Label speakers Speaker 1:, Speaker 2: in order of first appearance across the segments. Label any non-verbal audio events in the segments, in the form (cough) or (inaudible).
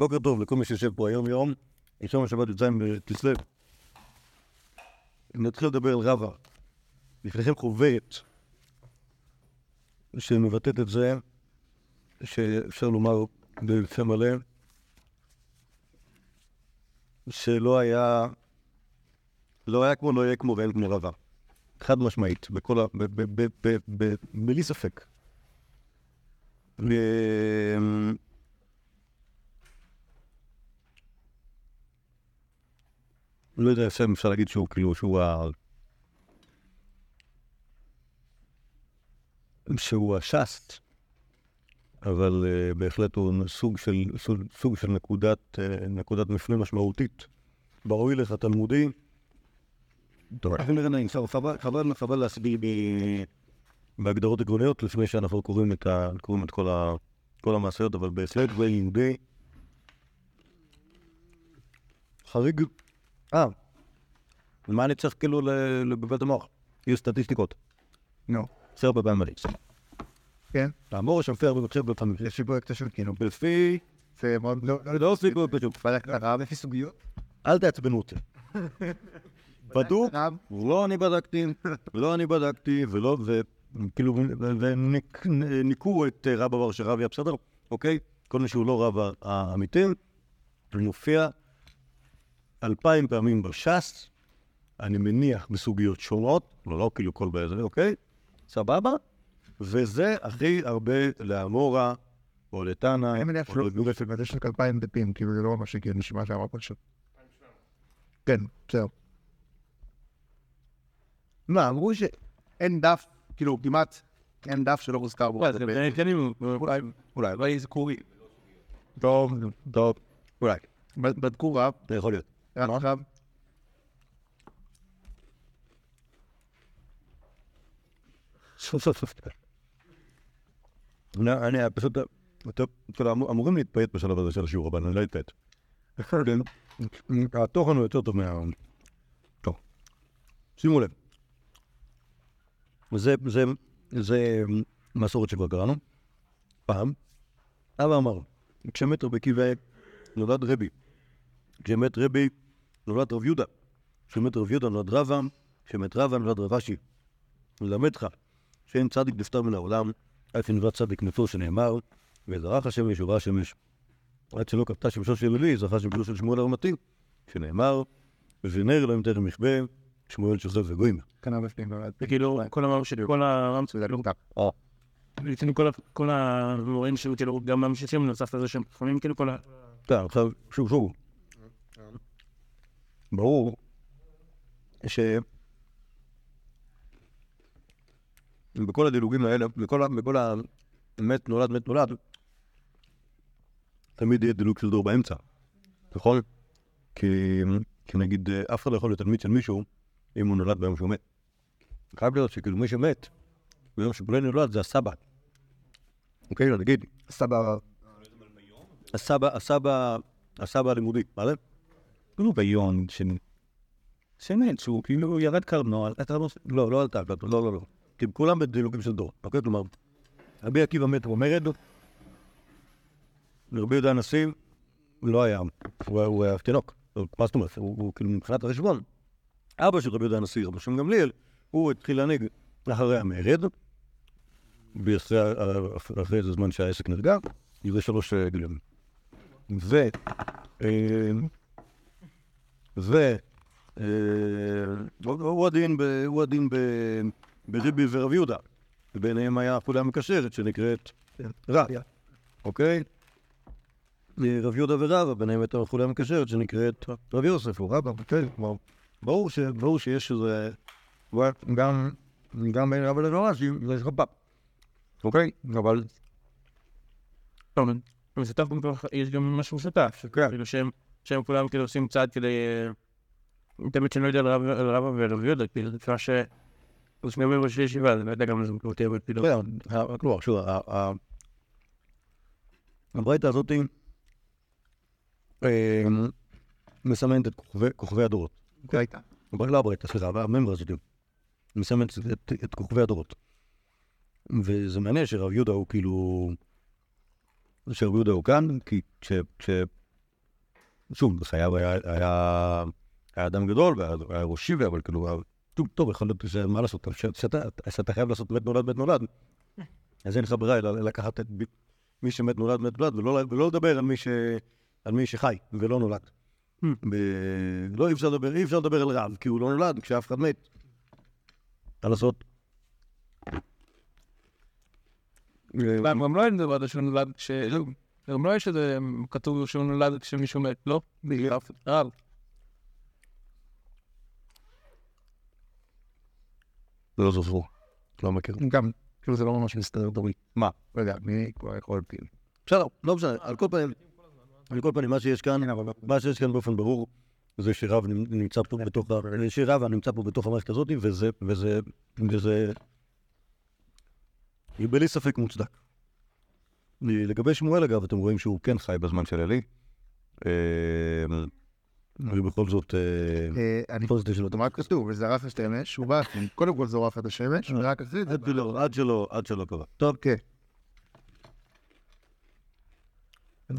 Speaker 1: בוקר טוב לכל מי שיושב פה היום יום, ראשון השבת י"ז בכסלו. נתחיל לדבר על רבא. לפניכם חוברת שמבטאת את זה שאפשר לומר בפה מלא שלא היה, לא היה כמו, לא יהיה כמו ואין כמו רבא. חד משמעית, בכל ה... בלי ספק. ו- לא יודע אם אפשר להגיד שהוא כאילו, שהוא ה... שהוא הש"ס, אבל uh, בהחלט הוא סוג של, סוג, סוג של נקודת, uh, נקודת מפנה משמעותית. בראוי לך תלמודי. טוב, חבל, חבל, להסביר ב- בהגדרות עקרוניות לפני שאנחנו קוראים את, ה, קוראים את כל, ה, כל המעשיות, אבל בהחלט ביהודי חריג אה, מה אני צריך כאילו לבלבל המוח? יהיו סטטיסטיקות.
Speaker 2: נו,
Speaker 1: עשר הרבה פעמים בליץ.
Speaker 2: כן.
Speaker 1: האמור שם פייר במחשב בפעמים.
Speaker 2: יש לי פרויקט של כאילו.
Speaker 1: לפי...
Speaker 2: זה מאוד לא...
Speaker 1: לא עושים פה פשוט.
Speaker 2: בדק הרב לפי סוגיות?
Speaker 1: אל תעצבנו אותי. (laughs) בדוק, לא אני בדקתי, לא אני בדקתי, ולא, וכאילו, וניקו את אה, רב אבר שרב היה בסדר, אוקיי? כל מי שהוא לא רב האמיתי, מופיע אלפיים פעמים בש"ס, אני מניח בסוגיות שונות, לא, לא כאילו כל באיזה, אוקיי? סבבה? וזה הכי הרבה לאמורה, או לתנא,
Speaker 2: אני מניח שלא זה יש רק אלפיים דפים, כאילו זה לא ממש הגיוני נשמע שאמר פשוט. כן, זהו. מה, אמרו שאין דף, כאילו כמעט אין דף שלא מוזכר בו. אולי, אולי, אולי זה קורי. טוב, טוב, אולי. בד- בדקו רב,
Speaker 1: זה יכול להיות.
Speaker 2: עכשיו.
Speaker 1: אני פשוט, אמורים להתפייט בשלב הזה של השיעור, אבל אני לא אתפייט. התוכן הוא יותר טוב מה... טוב. שימו לב. זה, זה, זה מסורת שכבר קראנו. פעם, אבא אמר, כשמת רבי נולד רבי. כשמת רבי נולד רב יהודה. כשמת רב יהודה נולד רבא. כשמת רבא נולד רב אשי. ללמד לך שאין צדיק נפטר מן העולם, עד שנברא צדיק נפטר שנאמר, וזרח השמש וברא השמש. עד שלא כבתה שמשו של עלי, זכה שמשו של שמואל הרמתי, שנאמר, ונר אלוהים טרם יכבה, שמואל שוכב וגויים.
Speaker 2: כנראה בפנים באמת.
Speaker 3: זה כאילו, כל המאמר שלי, כל הרמצו,
Speaker 2: זה לא כך.
Speaker 3: לפעמים כל ה- כל המורים שהיו כאילו גם ממשיכים נוסף לזה שהם חכמים, כאילו כל ה...
Speaker 1: כן, עכשיו, שוב, שוב. ברור ש... בכל הדילוגים האלה, בכל, בכל המת נולד, מת נולד, תמיד יהיה דילוג של דור באמצע, נכון? כי, כי נגיד, אה, אף אחד לא יכול להיות תלמיד של מישהו אם הוא נולד ביום שהוא מת. חייב להיות שכאילו מי שמת ביום שבולן נולד זה הסבא. אוקיי, לא, נגיד,
Speaker 2: סבבה.
Speaker 1: הסבא, הסבא, הסבא הלימודי, מה זה?
Speaker 3: כאילו ביום של... שמת, שהוא כאילו ירד קרנו, לא...
Speaker 1: לא, לא עלתה, לא, לא, לא. כי כולם בדילוגים של דור, אוקיי? כלומר, רבי עקיבא מת במרד, ורבי יהודה הנשיא לא היה, הוא היה- תינוק. מה זאת אומרת? הוא כאילו מבחינת החשבון. אבא של רבי יהודה הנשיא, רבי שם גמליאל, הוא התחיל להנהיג אחרי המרד, אחרי איזה זמן שהעסק נרגע, זה שלוש אה, גילים. ו... אה, ו... אה, הוא הדין, ב- הוא הדין ב- ברבי ורב יהודה. וביניהם היה החוליה המקשרת שנקראת רב, אוקיי? רב יהודה ורבא, ביניהם הייתה החוליה המקשרת שנקראת רב יוסף, או רבא, כן, כלומר, ברור, שיש איזה... גם, גם בין רבא לרבא יש רבא, אוקיי? אבל...
Speaker 3: יש גם משהו משותף,
Speaker 1: כן.
Speaker 3: כאילו שהם שהם כולם כאילו עושים צעד כדי... אה, תמיד שאני לא יודע על רב- על רבא ורב יהודה, כאילו, זה אפשר ש... זה שני אומרים ראש ישיבה, אני לא יודע גם אם זה מקלוטי, אבל כאילו...
Speaker 1: כן, ה- כלומר, שוב, ה- ה- הברייתא הזאת אה, מסמנת את כוכבי- הדורות.
Speaker 2: הייתה.
Speaker 1: לא הברייתא, סליחה, הממרה הזאת מסמנת את- כוכבי הדורות. וזה מעניין שרב יהודה הוא כאילו... שרב יהודה הוא כאן, כי כש- שוב, בחייו היה, היה, היה אדם גדול, והיה היה ראש שיבה, אבל כאילו, טוב, טוב, יכול להיות שזה, מה לעשות, ש- שאתה שאתה חייב לעשות מת נולד, מת נולד, אז אין לך ברירה אלא לקחת את מי שמת נולד, מת נולד, ולא, ולא לדבר על מי, ש, על מי שחי ולא נולד. ב... לא, אי אפשר לדבר, אי אפשר לדבר על רב, כי הוא לא נולד כשאף אחד מת. מה לעשות?
Speaker 3: גם גם לא אין דבר שהוא נולד כש... גם לא יש איזה כתוב שהוא נולד כשמישהו מת, לא? רב.
Speaker 1: לא זוכר. לא מכיר.
Speaker 2: גם, כאילו זה לא ממש מסתדר לי.
Speaker 1: מה?
Speaker 2: לא יודע, מי כבר יכול כאילו.
Speaker 1: בסדר, לא משנה, על כל פנים, על כל פנים, מה שיש כאן, מה שיש כאן באופן ברור, זה שרב נמ- נמצא פה בתוך, שרב נמצא פה בתוך המערכת הזאת, וזה, וזה, וזה, בלי ספק מוצדק. לגבי שמואל, אגב, אתם רואים שהוא כן חי בזמן של עלי. אה, ובכל זאת, אה,
Speaker 2: אה, אני
Speaker 1: בכל זאת יש לו את
Speaker 2: מה כתוב? וזרח השמש, הוא בא, קודם כל זורח את השמש, ורק אחרי זה...
Speaker 1: עד שלא, עד שלא, קרה. טוב,
Speaker 2: כן.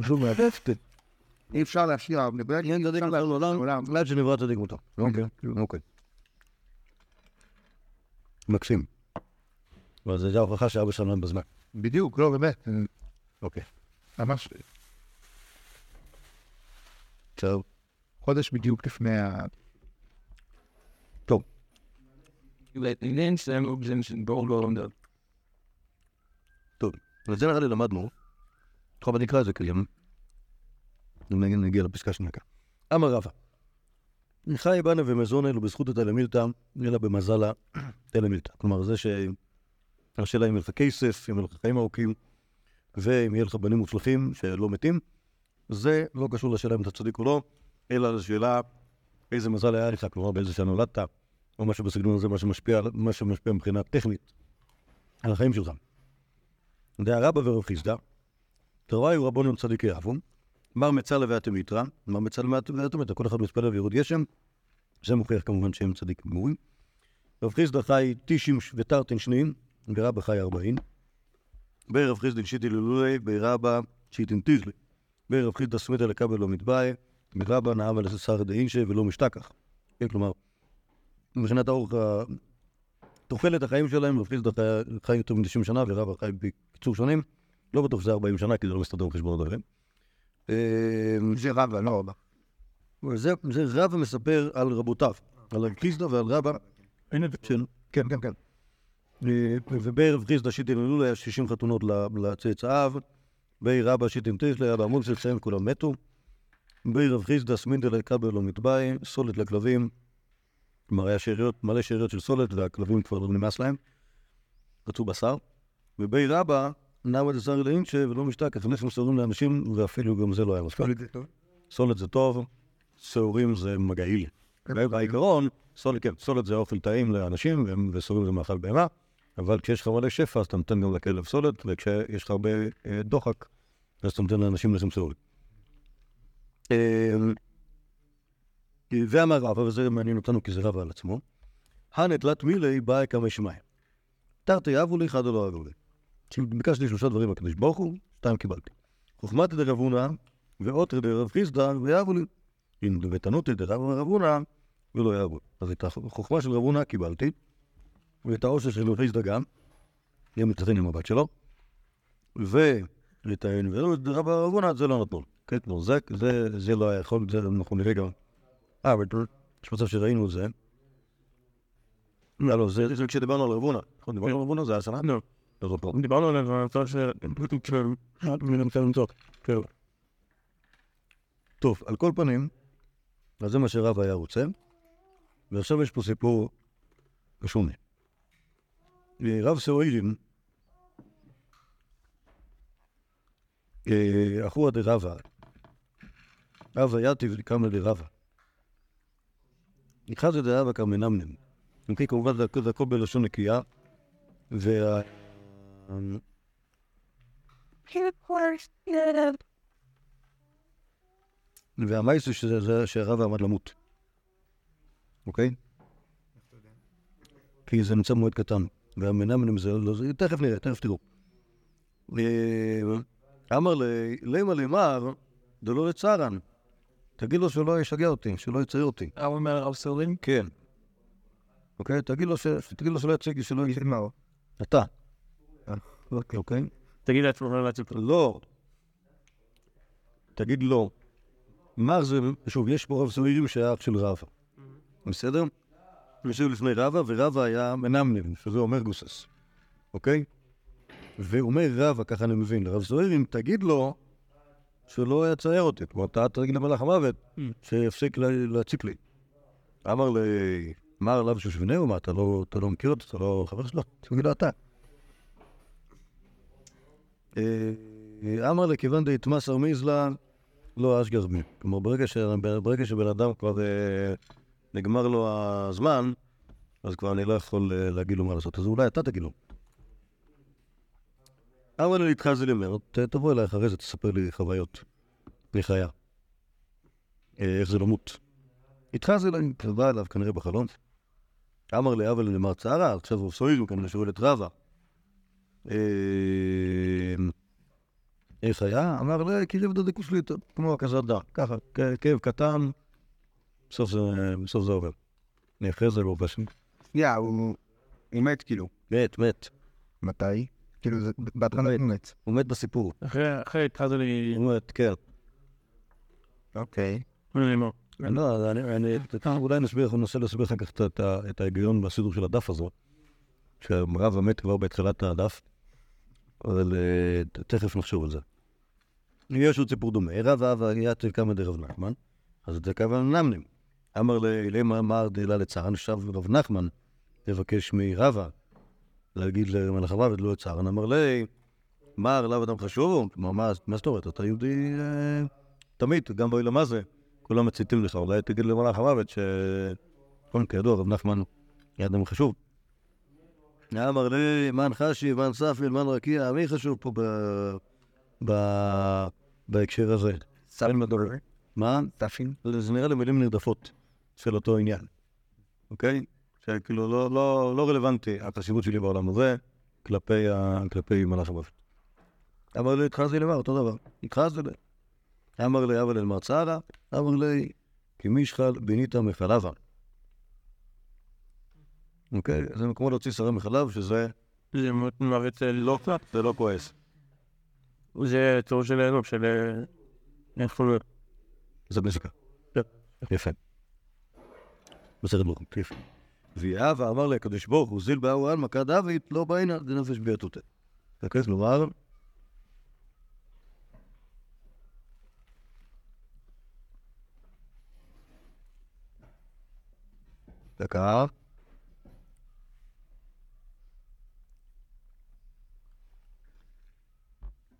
Speaker 1: שוב מהפפט.
Speaker 2: אי אפשר להשאיר,
Speaker 1: אין צדיק נוצר לעולם, עד שנברא צדיק מותר. אוקיי, אוקיי. מקסים. אבל זו ההוכחה שאבא שלנו בזמן.
Speaker 2: בדיוק, לא, באמת,
Speaker 1: אוקיי.
Speaker 2: ממש
Speaker 1: טוב.
Speaker 2: חודש בדיוק לפני ה...
Speaker 1: טוב. טוב. ואת זה נראה לי למדנו. טוב, אני אקרא את זה נגיד נגיע לפסקה כאן. אמר רבא. חי בנה ומזון אלו בזכות התלמילתא, אלא במזלה תלמילתא. כלומר, זה ש... השאלה אם יהיה לך כסף, אם יהיה לך חיים ארוכים, ואם יהיה לך בנים מוצלחים שלא מתים, זה לא קשור לשאלה אם אתה צדיק או לא, אלא לשאלה איזה מזל היה לך, כלומר באיזה שנה נולדת, או משהו בסגנון הזה, מה שמשפיע, מה שמשפיע מבחינה טכנית על החיים שלך. דהרבא ורב חיסדא, תרוויו רבונם צדיקי אבו, מר מצלע ואתמיתרא, מר מצלע ואתמיתרא, כל אחד מתפלל ויורד גשם, זה מוכיח כמובן שהם צדיקים גמורים. רב חיסדא חי 90 ותרתן שניים, ורבא חי 40. בי רב חיסדין שיטי ללולי, בי ברבה שיתין תיזלי. רב חיסדין סמיתא לכבל לא מתבאי, בי רבא נאה ולססר דאינשי ולא משתכח. כן, כלומר, מבחינת האורך, תוחלת החיים שלהם, רב חיסדין חי יותר מ-90 שנה ורבא חי בקיצור שנים. לא בטוח שזה 40 שנה, כי זה לא מסתדר בחשבון הדברים. אמ,
Speaker 2: זה רבא, לא רבא.
Speaker 1: זה, זה רב מספר על רבותיו, על רב חיסדין ועל רבה.
Speaker 2: כן, כן, כן.
Speaker 1: כן. וברב חיסדא שיטין אלול היה 60 חתונות לצאצאיו, בי רבא שיטין תשלי היה בעמוד צאצאיהם כולם מתו, בי רב חיסדא סמינדא לקבל לא מתבאי, סולת לכלבים, כלומר היה שאריות, מלא שאריות של סולת והכלבים כבר לא נמאס להם, רצו בשר, ובי רבא נעמד לשר לאינצ'ה ולא משתכח, לחם שעורים לאנשים ואפילו גם זה לא היה מספיק. סולת זה טוב, שעורים זה מגעיל. בעיקרון, סולת, כן, סולת זה אוכל טעים לאנשים, ו- וסורים זה מאכל בהמה, אבל כשיש לך מלא שפע, אז אתה נותן גם לכלב סולת, וכשיש לך הרבה אה, דוחק, אז אתה נותן לאנשים סורי. אה, ואמר רבא, וזה מעניין אותנו כי זה רבא על עצמו, הנטלת מילי באי כמה שמיים. תרתי אבו לי, אחד לא אהבו לי. ביקשתי שלושה דברים מהקדוש ברוך הוא, שתיים קיבלתי. חוכמת דרב הונא ועותר דרב חיסדא ויאהבו לי. אם ותנותי דרב רב הונא ולא יאהבו. אז את החוכמה של רב הונא קיבלתי, ואת העושר של חיסדא גם, גם מתחתן עם הבת שלו, ואת העין ואת רב רב הונא זה לא נתנו. כן, זה, זה, זה לא היה יכול, זה אנחנו נראה גם. אה, אבל יש מצב שראינו את זה. לא, לא, זה כשדיברנו על רב הונא. נכון, דיברנו על רב הונא, זה היה שנה?
Speaker 3: לא.
Speaker 1: לא.
Speaker 3: דיברנו אני חושב ש... המקרה למצוא. כן.
Speaker 1: טוב, על כל פנים, אז זה מה שרב היה רוצה, ועכשיו יש פה סיפור משונה. רב סאוירים, אה, אחורא דרבא, רבא יתיב קמא דרבא. נכנס דרבא קרמנמנם. אם כן, כמובן זה הכל- בלשון נקייה, וה... והמייס זה שהרב עמד למות. אוקיי? כי זה נמצא במועד קטן. והמנמנם זה לא זה, תכף נראה, תכף תראו. אה, אמר לי, למה למר, דלא לצרן. תגיד לו שלא ישגע אותי, שלא יצייר אותי.
Speaker 3: הרב אומר הרב סרלין?
Speaker 1: כן. אוקיי? תגיד לו שלא יציג, שלא יציג.
Speaker 2: מה?
Speaker 1: אתה. אוקיי?
Speaker 3: תגיד לעצמו לא להציג אותו.
Speaker 1: לא. תגיד לו. מר זה, שוב, יש פה רב זוהירים שהיה אח של רבא. בסדר? יושב לפני רבא, ורבא היה מנמנם, שזה אומר גוסס. אוקיי? ואומר רבא, ככה אני מבין, לרב זוהירים, תגיד לו שלא יצייר אותי. כלומר, אתה תגיד למלאך המוות שיפסיק לה- להציק לי. אמר לי, מר עליו שושבינהו, מה, אתה לא, אתה לא מכיר אותו? אתה לא חבר שלו? תגיד לו אתה. אמר לכיוון דהתמסר מזלה, לא אשגר בי. כלומר. ברגע שבן אדם כבר אה, נגמר לו הזמן, אז כבר אני לא יכול אה, להגיד לו מה לעשות. אז אולי אתה תגיד לו. אמר לי איתך זה לימר, תבוא אליי אחרי זה, תספר לי חוויות מחיה. אה, איך זה למות. איתך זה לימר, בא אליו כנראה בחלום. אמר לי, אבל למר צערה, עכשיו הוא סוהיר, כנראה שואל את רבא. אה, איך היה? אמר לי, קירב דדקו שליטה, כמו דם, ככה, כאב קטן, בסוף זה, בסוף זה עובר. אני אחרי זה לא בשם.
Speaker 2: יא, הוא... מת כאילו.
Speaker 1: מת, מת.
Speaker 2: מתי? כאילו, זה- בהתחלה הוא מת.
Speaker 1: הוא מת בסיפור.
Speaker 3: אחרי אחרי התחלתי לי...
Speaker 1: הוא מת, כן.
Speaker 2: אוקיי.
Speaker 3: אני לא-
Speaker 1: לא, אני, אני, אולי נסביר, אנחנו ננסה להסביר אחר כך את- ההיגיון בסידור של הדף הזה, שהרב מת כבר בתחילת הדף, אבל אה, תכף נחשוב על זה. יש עוד סיפור דומה, רב אב היה אצל כמה דרב נחמן, אז זה כמה נמנים. אמר למה מר דלה לצרן, שב רב נחמן לבקש מרבה להגיד למלאך המוות לא לצרן, אמר לי, מר, לאו אדם חשוב? כלומר, מה מה זאת אומרת? אתה יהודי אה, תמיד, גם באוי מה זה. כולם מציתים לך, אולי תגיד למלאך המוות ש... נכון, כידוע, רב נחמן היה אדם חשוב. אמר לי, מן חשי, מן ספי, מן רקיע, מי חשוב פה. בהקשר הזה?
Speaker 2: ספין מדובר.
Speaker 1: מה?
Speaker 2: ספין.
Speaker 1: זה נראה לי מילים נרדפות של אותו עניין, אוקיי? שכאילו לא, לא, לא רלוונטי החשיבות שלי בעולם הזה כלפי, ה... כלפי מלאך המוות. אמר לי, התחזתי למה? אותו דבר. התחזתי לי. אמר לי, אבל אל מרצה אמר לי, כי מישחל בינית מחלבה. אוקיי? זה כמו להוציא שרה מחלב, שזה
Speaker 3: זה מוות לא קצת.
Speaker 1: זה לא כועס.
Speaker 3: זה תיאור של של... אה, איך קוראים לו?
Speaker 1: זה מזיקה.
Speaker 3: כן.
Speaker 1: יפה. בסדר ברוך הוא, יפה. ויהא ואמר לקדוש ברוך הוא, זיל באו על מכה דוד, לא בעינה, דנפש ביתותה. כלומר, דקה.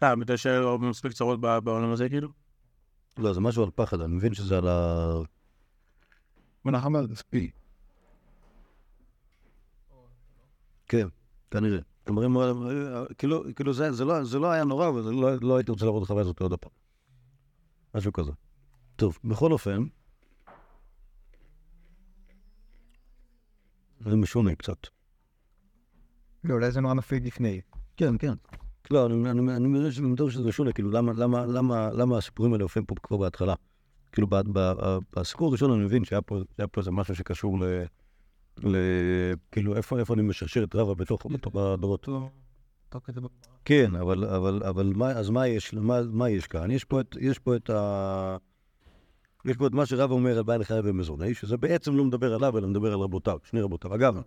Speaker 3: בגלל שהיו מספיק צרות בעולם הזה, כאילו?
Speaker 1: לא, זה משהו על פחד, אני מבין שזה על ה...
Speaker 2: מנחם אמר, ספי.
Speaker 1: כן, כנראה. אה, כאילו, כאילו זה, זה, לא, זה לא היה נורא, אבל לא, לא הייתי רוצה לראות את החוויה הזאת עוד פעם. משהו כזה. טוב, בכל אופן, זה משונה קצת.
Speaker 2: לא, אולי זה נורא מפחיד לפני.
Speaker 1: כן, כן. לא, אני, מבין שזה משונה, כאילו, למה, למה, למה, למה הסיפורים האלה הופיעים פה כבר בהתחלה? כאילו, בסיפור הראשון אני מבין שהיה פה, איזה משהו שקשור ל... ל... כאילו, איפה, איפה אני משרשר את רבא בתוך, בתוך הדורות? כן, אבל, אבל, אבל מה, אז מה יש, מה, מה יש כאן? יש פה את, יש פה את ה... יש פה את מה שרב אומר על בעל חייב ומזוני, שזה בעצם לא מדבר עליו, אלא מדבר על רבותיו, שני רבותיו. אגב,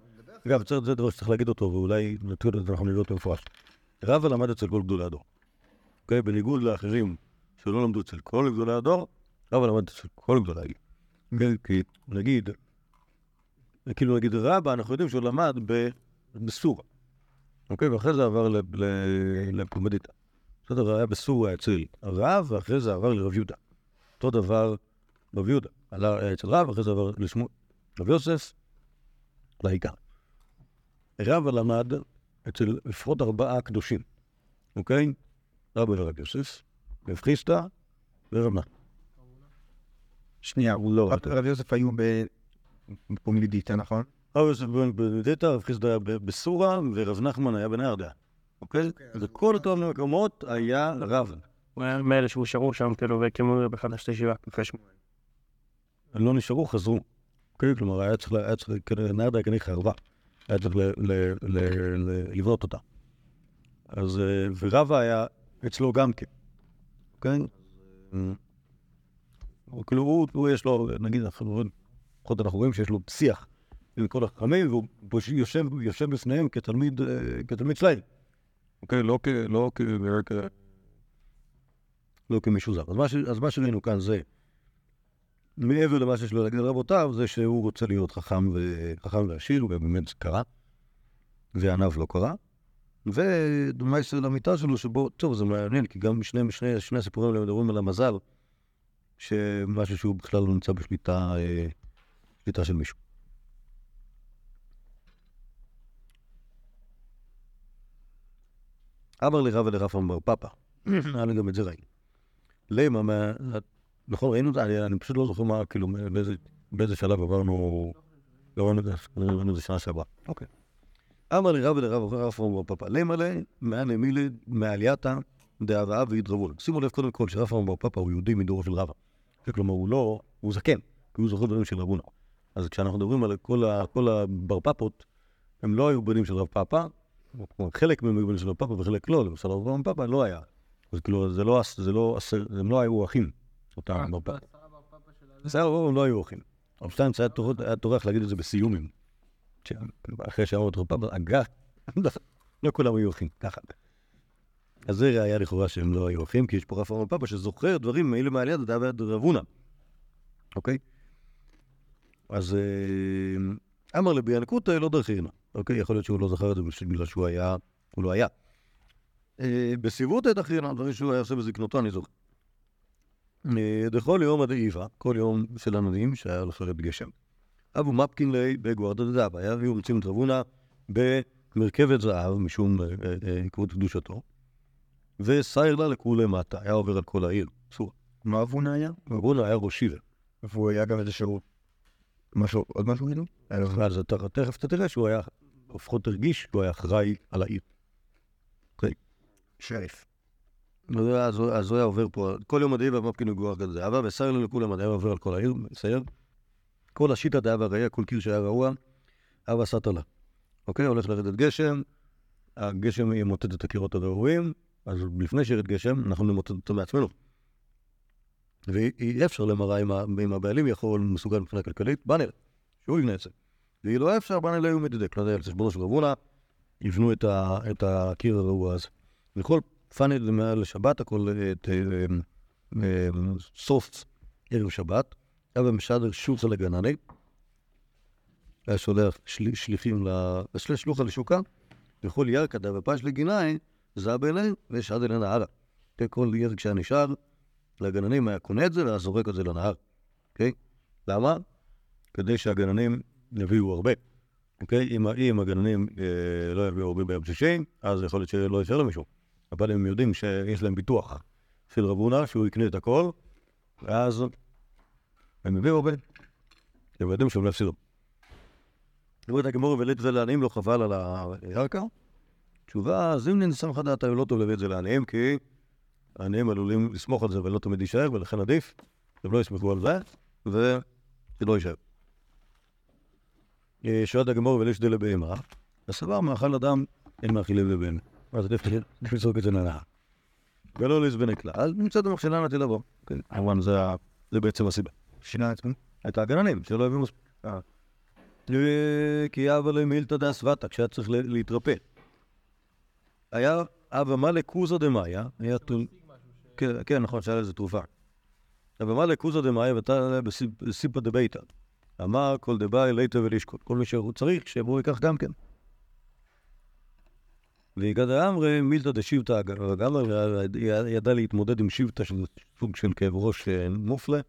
Speaker 1: אגב, צריך- זה דבר שצריך להגיד אותו, ואולי נתחיל את זה, אנחנו נראה אותו במפורש. רבא למד אצל כל גדולי הדור. אוקיי? בניגוד לאחרים שלא למדו אצל כל גדולי הדור, רבא למד אצל כל גדולי. כן, כי נגיד, כאילו נגיד רבא, אנחנו יודעים שהוא למד בסורה. אוקיי? ואחרי זה עבר לפומדיטה. בסדר, היה בסורה אצל הרב, ואחרי זה עבר לרב יהודה. אותו דבר רב יהודה. עלה אצל רב, ואחרי זה עבר לשמואל. רב יוסף, לעיקר. רבא למד אצל לפחות ארבעה קדושים, אוקיי? רבא ורב יוסף, רב חיסטה ורב נחמן.
Speaker 2: שנייה, הוא
Speaker 1: לא,
Speaker 2: רב- רב יוסף היו בפומלידיטה, נכון?
Speaker 1: רב יוסף בן בנדיטה, רב חיסטה היה ב- בסורה, ורב נחמן היה בנהרדה. אוקיי? וכל אותם מקומות היה רב.
Speaker 3: הוא היה מאלה שהושארו שם, כאילו, והקימו בכלל את הישיבה.
Speaker 1: לא נשארו, חזרו. אוקיי? כלומר, היה צריך, היה צריך, נהר דייקני חרבה. היה צריך ל- ל- ל- ל- לבנות אותה. אז, אה, ורבא היה אצלו גם כן. אוקיי? אה, כאילו, הוא, הוא יש לו, נגיד, אנחנו לפחות אנחנו רואים שיש לו שיח עם כל החכמים, והוא יושב, יושב בפניהם כתלמיד, אה, כתלמיד שלהם. אוקיי? לא כ... לא כ... כ... לא כמישהו זר. אז מה. אז מה שראינו כאן זה, מעבר למה שיש לו להגיד על רבותיו, זה שהוא רוצה להיות חכם, ו... חכם ועשיר, ובאמת זה קרה, ועניו לא קרה. ודמייסר למיטה שלו, שבו, טוב, זה מעניין, כי גם שני, שני, שני הסיפורים האלה מדברים על המזל, שמשהו שהוא בכלל לא נמצא בשליטה, אה, שליטה של מישהו. אמר לרב ולרב בר פאפא, היה לי גם את זה ראינו. למה, מה- נכון, ראינו את זה, אני פשוט לא זוכר מה, כאילו, באיזה- שלב עברנו, ראינו את זה, ראינו את זה שנה שעברה. אוקיי. אמר לרב ולרב ורב בר פאפא, למה לה, מענה מילי, מעלייתא דהרעה והתרבון. שימו לב קודם כל שרב בר פאפא הוא יהודי מדורו של רבא. כלומר, הוא לא, הוא זקן, כי הוא זוכר דברים של רבונה. אז כשאנחנו מדברים על כל ה- כל הבר פאפות, הם לא היו בנים של רב כלומר, חלק מהם היו בנים של רב פאפא וחלק לא, למשל רב פאפא לא היה. אז כאילו, זה לא, זה לא, הם לא היו אחים, אותם בר פאפא. בסדר, הם לא היו אחים. רב שטיינץ היה טורח- להגיד את זה בסיומים. אחרי שאמרו את רב פאפא, אגב, לא כולם היו אחים, ככה. אז זה ראיה לכאורה שהם לא היו אחים, כי יש פה רב פאפא שזוכר דברים מאלה מעליית הדעה ועד. אוקיי? אז אה, אמר לביאנקותא לא דרכינה. אוקיי? יכול להיות שהוא לא זכר את זה בגלל שהוא היה, הוא לא היה. אה, בסיבותא דרכינה, דברים שהוא היה עושה בזקנותו, אני זוכר. אה, דכל יום עד איבה, כל יום של עננים שהיה הולך לרד גשם. אבו מפקין ליה בגוארדא דדבא, היה היו מוצאים את רבונה במרכבת זהב, משום כבוד קדושתו, וסייר לה לכולי מטה, היה עובר על כל העיר. אסור.
Speaker 2: מה אבונה היה?
Speaker 1: רבונה היה ראש עיר.
Speaker 2: והוא היה גם איזשהו... משהו, עוד משהו כאילו? היה לו-
Speaker 1: אז אתה, תכף אתה תראה שהוא היה, לפחות הרגיש שהוא היה אחראי על העיר.
Speaker 2: שריף.
Speaker 1: אז הוא היה- עובר פה, כל יום מדעי והמפקין וגוח כזה, אבל וסייר לה לכולי מטה, היה עובר על כל העיר, מסייר. כל השיטה דעה והראייה, כל קיר שהיה רעוע, אבא סטה לה. אוקיי, הולך לרדת גשם, הגשם ימוטט את הקירות הרעועים, אז לפני שירד גשם, אנחנו נמוטט אותו מעצמנו. ואי אפשר למראה אם, הבעלים יכול, מסוגל מבחינה כלכלית, בא נראה, שהוא יבנה את זה. ואם לא אפשר, בא נראה הוא מדדק, לא יודע, על חשבונו של רבונה, יבנו את, הקיר הרעוע הזה. וכל פאנל מעל שבת, הכל את אה, אה, סוף ערב שבת, היה במשדר שולחה לגנני, היה שולח של, שליחים, שלוחה לשוקה, וכל ירקא דא ופש לגינאי, זב אליהם ושד אל הנהרה. כן, כל ירק שהיה נשאר, לגננים היה קונה את זה והיה זורק את זה לנהר, אוקיי? למה? כדי שהגננים יביאו הרבה. אוקיי? אם, אם הגננים אה, לא יביאו הרבה ביום שישי, אז יכול להיות שלא יישאר למישהו. אבל הם יודעים שיש להם ביטוח של רבונה, שהוא יקנה את הכל, ואז הם הביאו הרבה. הם יודעים שהם לא יפסידו. אומרת הגמור ולית זה לעניים לא חבל על הירקה? תשובה, אז אם ננסח דעתה לא טוב להביא את זה לעניים, כי העניים עלולים לסמוך על זה ולא תמיד יישאר, ולכן עדיף שהם לא יסמכו על זה, וזה לא יישאר. אה, שואלת הגמור וליש די לבהמה, וסבר מאכל אדם אין מאכילים לבהמה. אז עדיף לזרוק את זה לנהר. ולא לזבני כלל, נמצאת במכשלה נטיל לבוא. כן, כמובן זה זה בעצם הסיבה.
Speaker 2: שינה את עצמו.
Speaker 1: את הגננים, שלא הביאו מספיק. אה, כי אבא למילתא דאסוותא, כשהיה צריך להתרפא. היה אבא מלא קוזא דמאיה, היה טול... כן, כן, נכון, שהיה לזה תרופה. אבא מלא קוזא דמאיה ותא בסיפא דביתא. אמר כל דבאי ליתא ולשקול. כל מי שהוא צריך, שיבוא ייקח גם כן. והגד האמרי מילתא דשיבתא הגמר, ידע להתמודד עם שיבתא שזה סוג של כאב ראש אה, מופלה.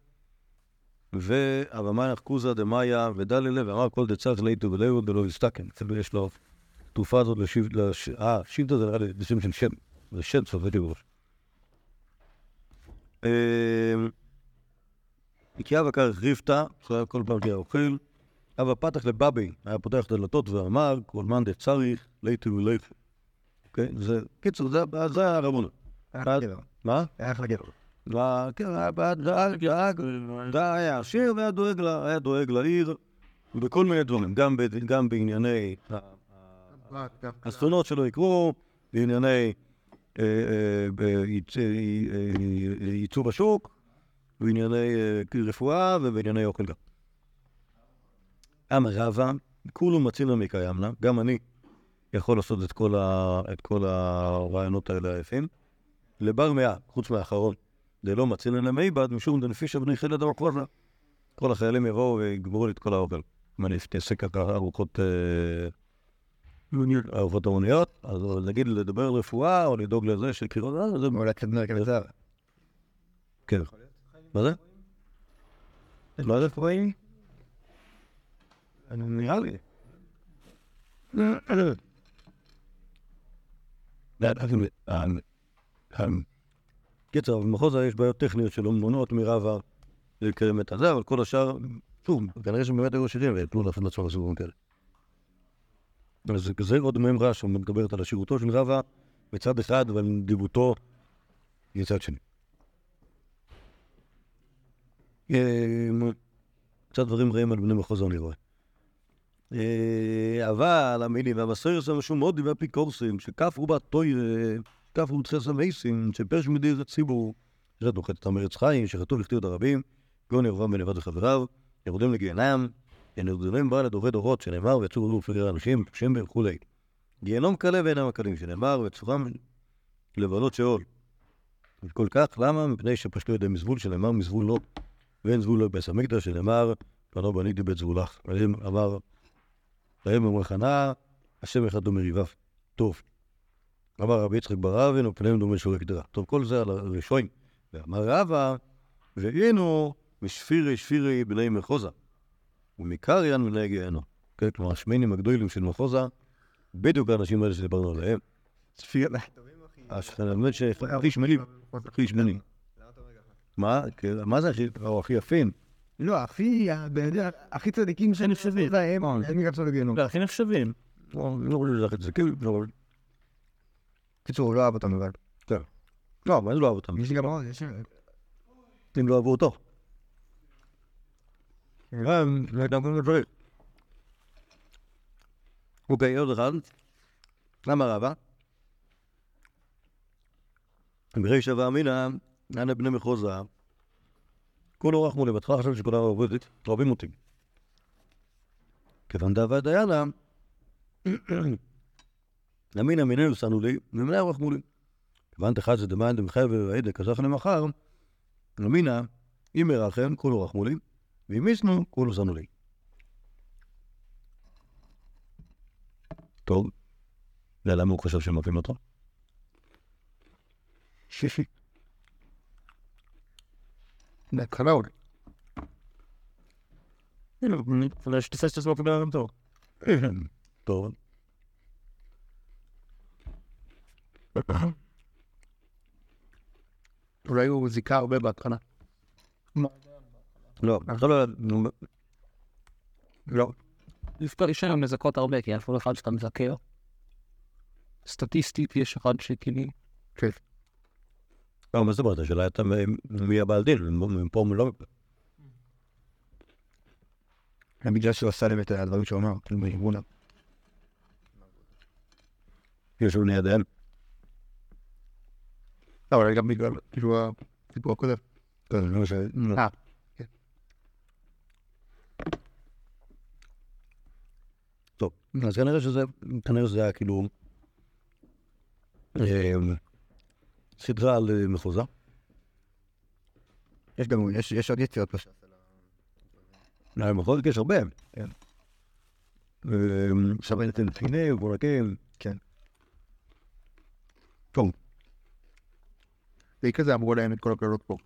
Speaker 1: ואבמייך קוזא דמאיה ודללה, ואמר כל דצריך ליתו ולאו דלא יסתכן. יש לו תרופה הזאת לשיב... לש... אה, שיבתא זה נראה לי בשם של שם. זה שם צרפתי בראש. כי אבא כרך ריבתא, כל פעם שהיה אוכל. אבא פתח לבבי, היה פותח את הדלתות ואמר, כל מאן דצריך ליתו ולאו. אוקיי? זה, קיצור, זה הרבנות.
Speaker 2: היה גבר.
Speaker 1: מה?
Speaker 2: היה אחלה גבר.
Speaker 1: וה- כן, היה עשיר והיה דואג לעיר בכל מיני דברים, גם בענייני אסונות שלא יקרו, בענייני אה, אה, אה, ייצוא בשוק, בענייני אה, רפואה ובענייני אוכל גם. אמר רבא, כולו מצינו מקיימנה, גם אני יכול לעשות את כל, הרעיונות האלה היפים. לבר מאה, חוץ מהאחרון, דלא מצינו למיבד, משום דנפישא בני חילד ארוכלה. כל החיילים יבואו ויגמרו לי את כל האוכל. אם אני אעשה ככה ארוחות... אה, ארוחות המוניות, אז נגיד לדבר רפואה, או לדאוג לזה אה, זה...
Speaker 2: אולי קצת נראה כזה.
Speaker 1: כן. מה זה? מה זה רפואי? נראה לי. קיצר, במחוז יש בעיות טכניות שלא מונעות מרבה לקיים את הזה, אבל כל השאר, שוב, כנראה שהם באמת היו עשירים ויתנו לעשות לעצמם סיבובים כאלה. אז זה עוד מימרה שמדברת על עשירותו של רבה מצד אחד ועל נדיבותו מצד שני. אמ, קצת דברים רעים על בני מחוז רואה. אה, אבל המילים והמסויר זה משהו מאוד והאפיקורסים, שכף רובה טוי, כף רובה תחס המייסים, שפרש מדי זה ציבור, שחטו חטא המרץ חיים, שחטאו לכתיות הרבים, גאון ירבם לבד וחבריו, יורדים לגיהנם, ינרדלים בא לדורי דורות, שנאמר, ויצאו רדו פגר אנשים, שם וכולי. גיהנום קלה ואינם הקלים, שנאמר, וצורם לבלות שאול. וכל כך, למה? מפני שפשטו ידי מזבול, שנאמר מזבול לא. ואין זבול לא בבית המקדש, שנאמר, בנו בניתי בית זבולך. ועליהם אמר, להם אמר חנה, השם אחד דומה ריביו. טוב. אמר רבי יצחק בר אבן, ופניהם דומה שורק דרה. טוב, כל זה על הראשון. ואמר רבא, והיינו משפירי שפירי בני מחוזה, ומקריין בני גיהנו. כן, כלומר, השמיינים הגדולים של מחוזה, בדיוק האנשים האלה שדיברנו עליהם. האמת שהכי שמנים, הכי שמנים. מה? כן, מה זה הכי, או הכי יפים?
Speaker 2: לא, הכי, הכי צדיקים שאני חושב להם, לגיהנום.
Speaker 3: לא, הכי נחשבים.
Speaker 1: לא, אני לא חושב שזה הכי זה כאילו, אבל...
Speaker 2: קיצור, הוא לא אהב אותם לבד.
Speaker 1: לא, מה זה לא אהב אותם?
Speaker 2: יש לי גם עוד, יש...
Speaker 1: אם לא אהבו אותו. גם, זה גם כל הדברים. אוקיי, עוד אחד. למה רבה? ברישא ואמינא, אנא בני מחוזה, כולו רחמו לבתך עכשיו שכולה עובדת, רבים אותי. כיוון דאבה דיינה, אמינא מיננו שנו לי, ומיניה רחמו לי. כיוון דחד זה דמיין דמחייב ועדה כזכן למחר, אמינא, אם ירחם, כולו רחמו לי, ואם ישנו, כולו שנו לי. טוב, ולמה הוא חושב שהם מכים אותו?
Speaker 2: שישי. בהתחלה אולי.
Speaker 3: אולי שתעשה שאתה סמוך בן אדם טוב.
Speaker 1: טוב.
Speaker 2: אולי הוא זיכה הרבה בהתחלה.
Speaker 1: לא, עכשיו לא, נו,
Speaker 2: לא.
Speaker 4: דווקא יש היום לזכות הרבה, כי אף אחד שאתה מזכר. סטטיסטית יש אחד שכאילו...
Speaker 1: לא, מה זאת אומרת? השאלה הייתה מי הבעל דין, מפה לא...
Speaker 2: גם בגלל שהוא עשה להם את הדברים שהוא אמר, כאילו בארגון.
Speaker 1: יש לנו לידיהם.
Speaker 2: לא, אבל גם בגלל, כאילו, הסיפור הקודם.
Speaker 1: כן, זה מה ש...
Speaker 2: אה,
Speaker 1: טוב, אז כנראה שזה, כנראה שזה היה כאילו... אה, סדרה על אה, מחוזה.
Speaker 2: יש גם, יש- יש עוד יציאות פשוט.
Speaker 1: לא, מחוז יש הרבה. כן. אה, עכשיו אין אתם חיני, ובורקים.
Speaker 2: כן.
Speaker 1: טוב,
Speaker 2: זה כזה אמרו להם את כל הקללות פה.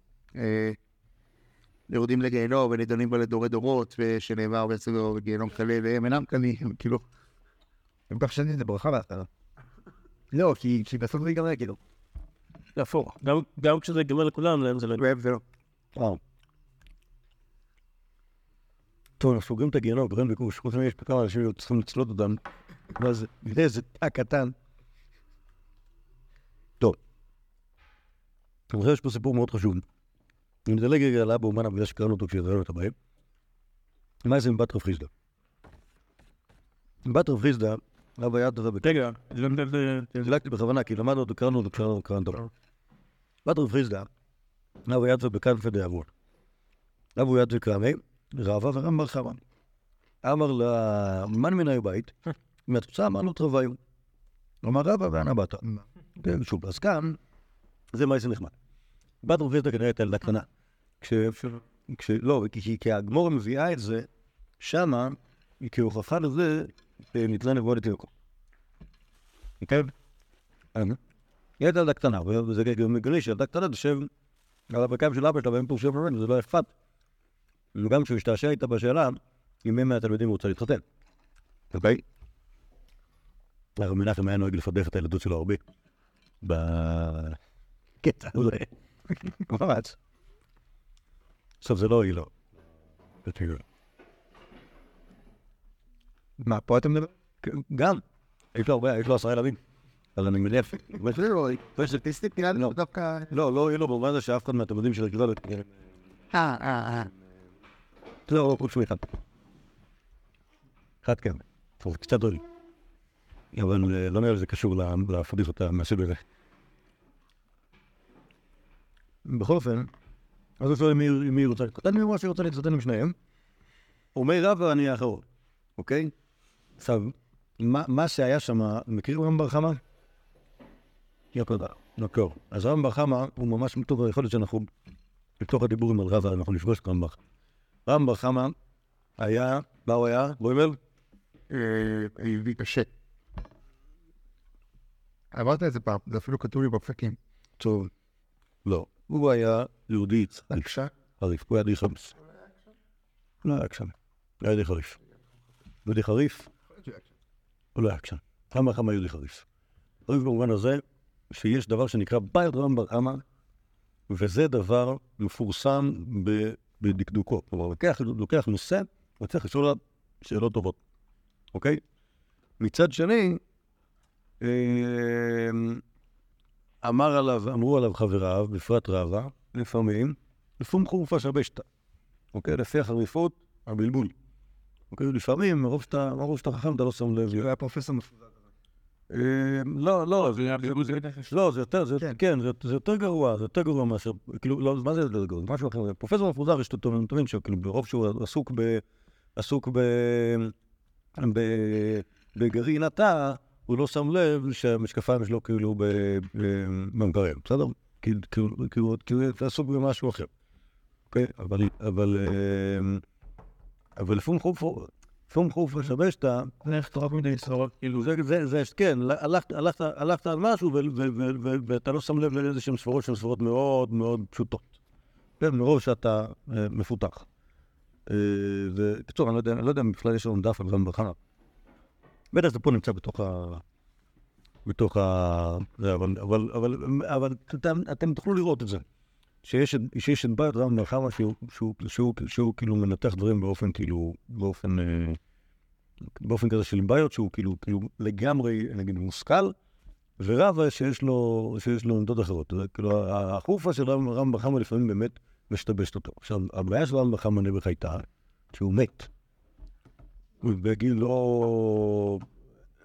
Speaker 2: יורדים לגיהנום ונידונים בו לדורי דורות, ושנאמר בעצמו גיהנום קלה והם אינם קלים, כאילו. הם כך שנים זה ברכה בהתחלה. לא, כי בסוף זה ייגמר, כאילו.
Speaker 3: זה הפוך. גם- כשזה ייגמר לכולם, להם זה לא...
Speaker 2: זה לא.
Speaker 1: טוב, אנחנו סוגרים את הגיהנום, קוראים ביקוש, חוץ מזה יש פה כמה אנשים שצריכים לצלות אותם. ואז זה איזה תא קטן. טוב. אני חושב שיש פה סיפור מאוד חשוב. אני מדלג רגע על אבא אומנה בגלל שקראנו אותו כשהראינו את הבאים. מה זה מבת רב חיסדא? בת רב חיסדא, אבא היה דבר בקטע.
Speaker 3: רגע,
Speaker 1: דילגתי בכוונה, כי למדנו אותו, קראנו אותו, קראנו אותו. בת רב חיסדא, אבא יד ובכנפי דאבון. אבו יד וקרמי, רבא ורם בר חמא. אמר לה, מן מן היו בית, מהתוצאה אמרנו תרוויו. אמר רבא ואנה באת. כן, שוב, אז כאן, זה מה זה נחמד. בת רב חיסדא כנראה הייתה ילדה קטנה. כש... לא, כי, כי, הגמור מביאה את זה, שמה, כהוכחה לזה, ניתנה נבואה לתינוקו. כן? אה, היא ילדה קטנה, וזה גם מגלי שילדה קטנה תשב על הברכיים של אבא שלה והם פורשים ממנו, זה לא אכפת. וגם כשהוא השתעשע איתה בשאלה, עם מי מהתלמידים הוא רוצה להתחתן. אוקיי? הרב מנחם היה נוהג לפדח את הילדות שלו הרבה. בקטע הזה. ממש. עכשיו זה לא היא לא.
Speaker 2: מה, פה אתה מדבר?
Speaker 1: גם. יש לו הרבה, יש לו עשרה ילדים. אז אני מניח. (laughs)
Speaker 2: סטטיסטית נראה לי
Speaker 1: לא.
Speaker 2: דווקא...
Speaker 1: לא, לא, יהיה לו במובן הזה שאף אחד מהתלמידים של הגברת.
Speaker 2: אה, אה, אה.
Speaker 1: לא, לא, חוץ מאחד. אחד כן. טוב, קצת דולי. אבל אה, לא נראה לי שזה קשור ל- לפדיחות מהסוג הזה. בכל אופן, אז הוא שואל מי- רוצה להתחתן, אמרה שהיא רוצה להתחתן עם שניהם. אומר רבא אני האחרון, אוקיי? עכשיו, מה מה שהיה שם, מכיר רם בר חמא? יקר. אז רם בר חמא הוא ממש יכול להיות שאנחנו, בתוך הדיבורים על רבא, אנחנו נפגוש את רם בר חמא. רם בר חמא היה, מה הוא היה? בוימל?
Speaker 2: יהודי קשה. אמרת את זה פעם, זה אפילו כתוב לי בפקים.
Speaker 1: טוב. לא. הוא היה יהודי.
Speaker 2: בבקשה.
Speaker 1: חריף. הוא היה די חריף. לא היה עקשן. הוא היה די חריף. יהודי חריף, הוא לא היה עקשן. בר חמא יהודי חריף. חריף במובן הזה שיש דבר שנקרא בית רם בר חמא, וזה דבר מפורסם בדקדוקו. כלומר, לוקח, לוקח נושא וצריך לשאול עליו שאלות טובות, אוקיי? מצד שני, אה, אמר עליו, אמרו עליו חבריו, בפרט רבא, לפעמים, לפום חורפה שבשתא. אוקיי? לפי החריפות, הבלבול. אוקיי? לפעמים, מרוב שאתה, מרוב שאתה חכם, אתה לא שם לב.
Speaker 2: הוא היה פרופסור מפוזר.
Speaker 1: אה, לא, לא, זה- לא, זה יותר, זה,
Speaker 2: כן.
Speaker 1: זה, זה יותר גרוע, זה יותר גרוע מאשר, כאילו, לא, מה זה יותר גרוע? זה משהו אחר. פרופסור מפוזר, יש את הטובים שלו, כאילו, ברוב שהוא עסוק ב... עסוק. ב... בגרעין התא, הוא לא שם לב שהמשקפיים שלו כאילו במקרר, בסדר? כי הוא עסוק במשהו אחר. אוקיי? אבל... אבל... אה, אבל לפעמים חוף... לפעמים חוף משבשת,
Speaker 3: לך תורף מדי סורות, כאילו,
Speaker 1: זה, זה, זה, כן, הלכת, על משהו ואתה לא שם לב לאיזה שהן ספרות שהן ספרות מאוד מאוד פשוטות. כן, מרוב שאתה אה, מפותח. אה, ובקיצור, אני לא יודע, אני לא יודע אם בכלל יש לנו דף על רם בחנה. בטח זה פה נמצא בתוך ה... בתוך ה... אבל, אבל, אבל, אבל אתם, אתם תוכלו לראות את זה. שיש, שיש את בית רם בחמה שהוא, שהוא, שהוא, שהוא, כאילו מנתח דברים באופן כאילו, באופן... אה, באופן כזה של בעיות שהוא כאילו, כאילו לגמרי, נגיד, מושכל, ורבא שיש לו, שיש לו עמדות אחרות. כאילו, החופה של רם, רם לפעמים באמת משתבשת אותו. עכשיו, הבעיה של רם בחמה נעבך הייתה שהוא מת. הוא בגיל לא...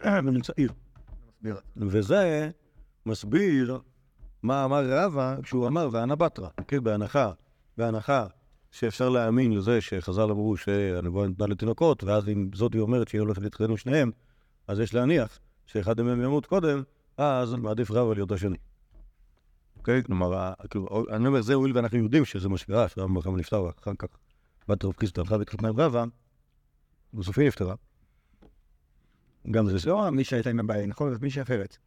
Speaker 1: (clears throat) בגיל צעיר. וזה מסביר מה אמר רבא כשהוא אמר ואנה בתרא, כן, בהנחה, בהנחה שאפשר להאמין לזה שחז"ל אמרו שהנבואה ניתנה לתינוקות, ואז אם זאת היא אומרת שהיא הולכת להתחתן עם שניהם, אז יש להניח שאחד מהם ימות קודם, אז מעדיף רבא להיות השני. אוקיי? כלומר, כאילו, אני אומר, זה הואיל ואנחנו יודעים שזה מה שקרה, שרבא מחמא נפטר, ואחר כך בת רב חיסטה הלכה והתחתנה עם רבא, היא נפטרה. גם זה
Speaker 2: לא מי שהייתה עם הבעיה, נכון? זאת מישהי אחרת.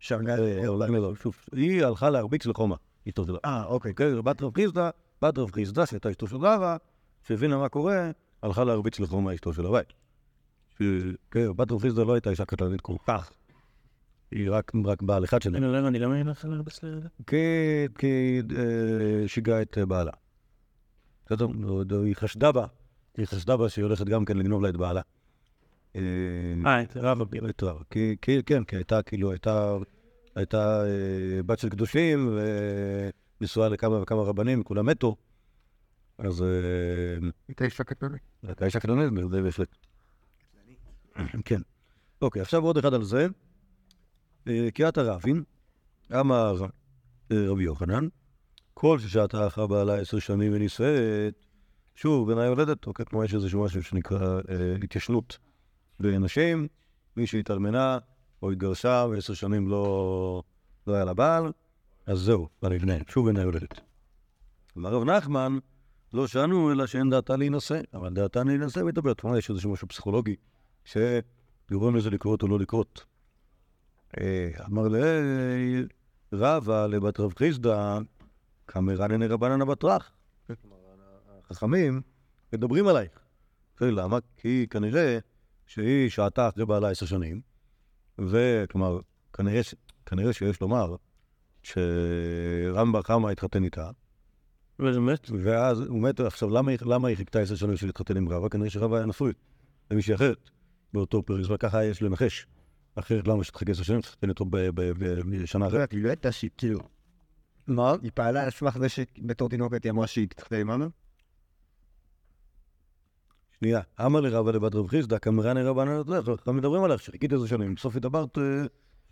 Speaker 1: שוב, היא הלכה להרביץ לחומה, אשתו שלה.
Speaker 2: אה, אוקיי.
Speaker 1: כן, בת רב חיסדא, בת רב חיסדא, שהייתה אשתו של רבא, שהבינה מה קורה, הלכה להרביץ לחומה אשתו של הבית. כן, בת רב חיסדא לא הייתה אישה קטלנית כל כך. היא רק, רק בעל אחד שלהם.
Speaker 3: אני לא הבנתי, למה היא הלכה להרבץ לזה?
Speaker 1: כי, כי אה, שיגעה את בעלה. בסדר? היא חשדה בה, היא חשדה בה שהיא הולכת גם כן לגנוב לה את בעלה. אה,
Speaker 3: אה, את רבא כאילו.
Speaker 1: את. כי, כן, כי הייתה כאילו, הייתה, הייתה אה, בת של קדושים, ו, נשואה לכמה וכמה רבנים, כולם מתו. אז... אה,
Speaker 2: הייתה אישה קטנונית.
Speaker 1: הייתה אישה קטנונית, זה בהחלט. כן. אוקיי, עכשיו עוד אחד על זה. אה, קריאת הרבים, אמר אה, רבי יוחנן, כל ששעתה אחר בעלה עשר שנים ונישאת, שוב, בעיניי יולדת, אוקיי, כמו יש איזשהו משהו שנקרא אה, התיישנות בנשים, מי שהתאלמנה או התגרשה ועשר שנים לא, לא היה לה בעל, אז זהו, כבר נבנה, שוב בעיניי יולדת. אמר רב נחמן, לא שאנו, אלא שאין דעתה להינשא, אבל דעתה להינשא מתאבדת. כלומר, יש איזשהו משהו פסיכולוגי שגורם לזה לקרות או לא לקרות. אה, אמר רבא לבת רב חיסדא, קמרנן רבנן הבטרח. החכמים מדברים עלייך. למה? כי כנראה שהיא שעתה אחרי בעלה עשר שנים, וכלומר, כנראה. כנראה שיש לומר שרמב"ם חמה התחתן איתה,
Speaker 3: וזה מת?
Speaker 1: ואז הוא מת, עכשיו למה, למה היא חיכתה עשר שנים בשביל להתחתן עם רבא? כנראה שרבא היה נשוי למישהי אחרת באותו פרק זמן, ככה יש לנחש. אחרת למה שתחכה עשר שנים, תחתן אותו בשנה אחרת?
Speaker 2: היא לא הייתה שהיא, כאילו,
Speaker 1: מה?
Speaker 2: היא פעלה על סמך זה שבתור תינוקת היא אמרה שהיא תתחתן עם אמא?
Speaker 1: שנייה, אמר לרבא לבת רב חיסדא, כמרן רבנן נתלך, אנחנו מדברים עליך, שחיכית עשר שנים, בסוף התאברת אה,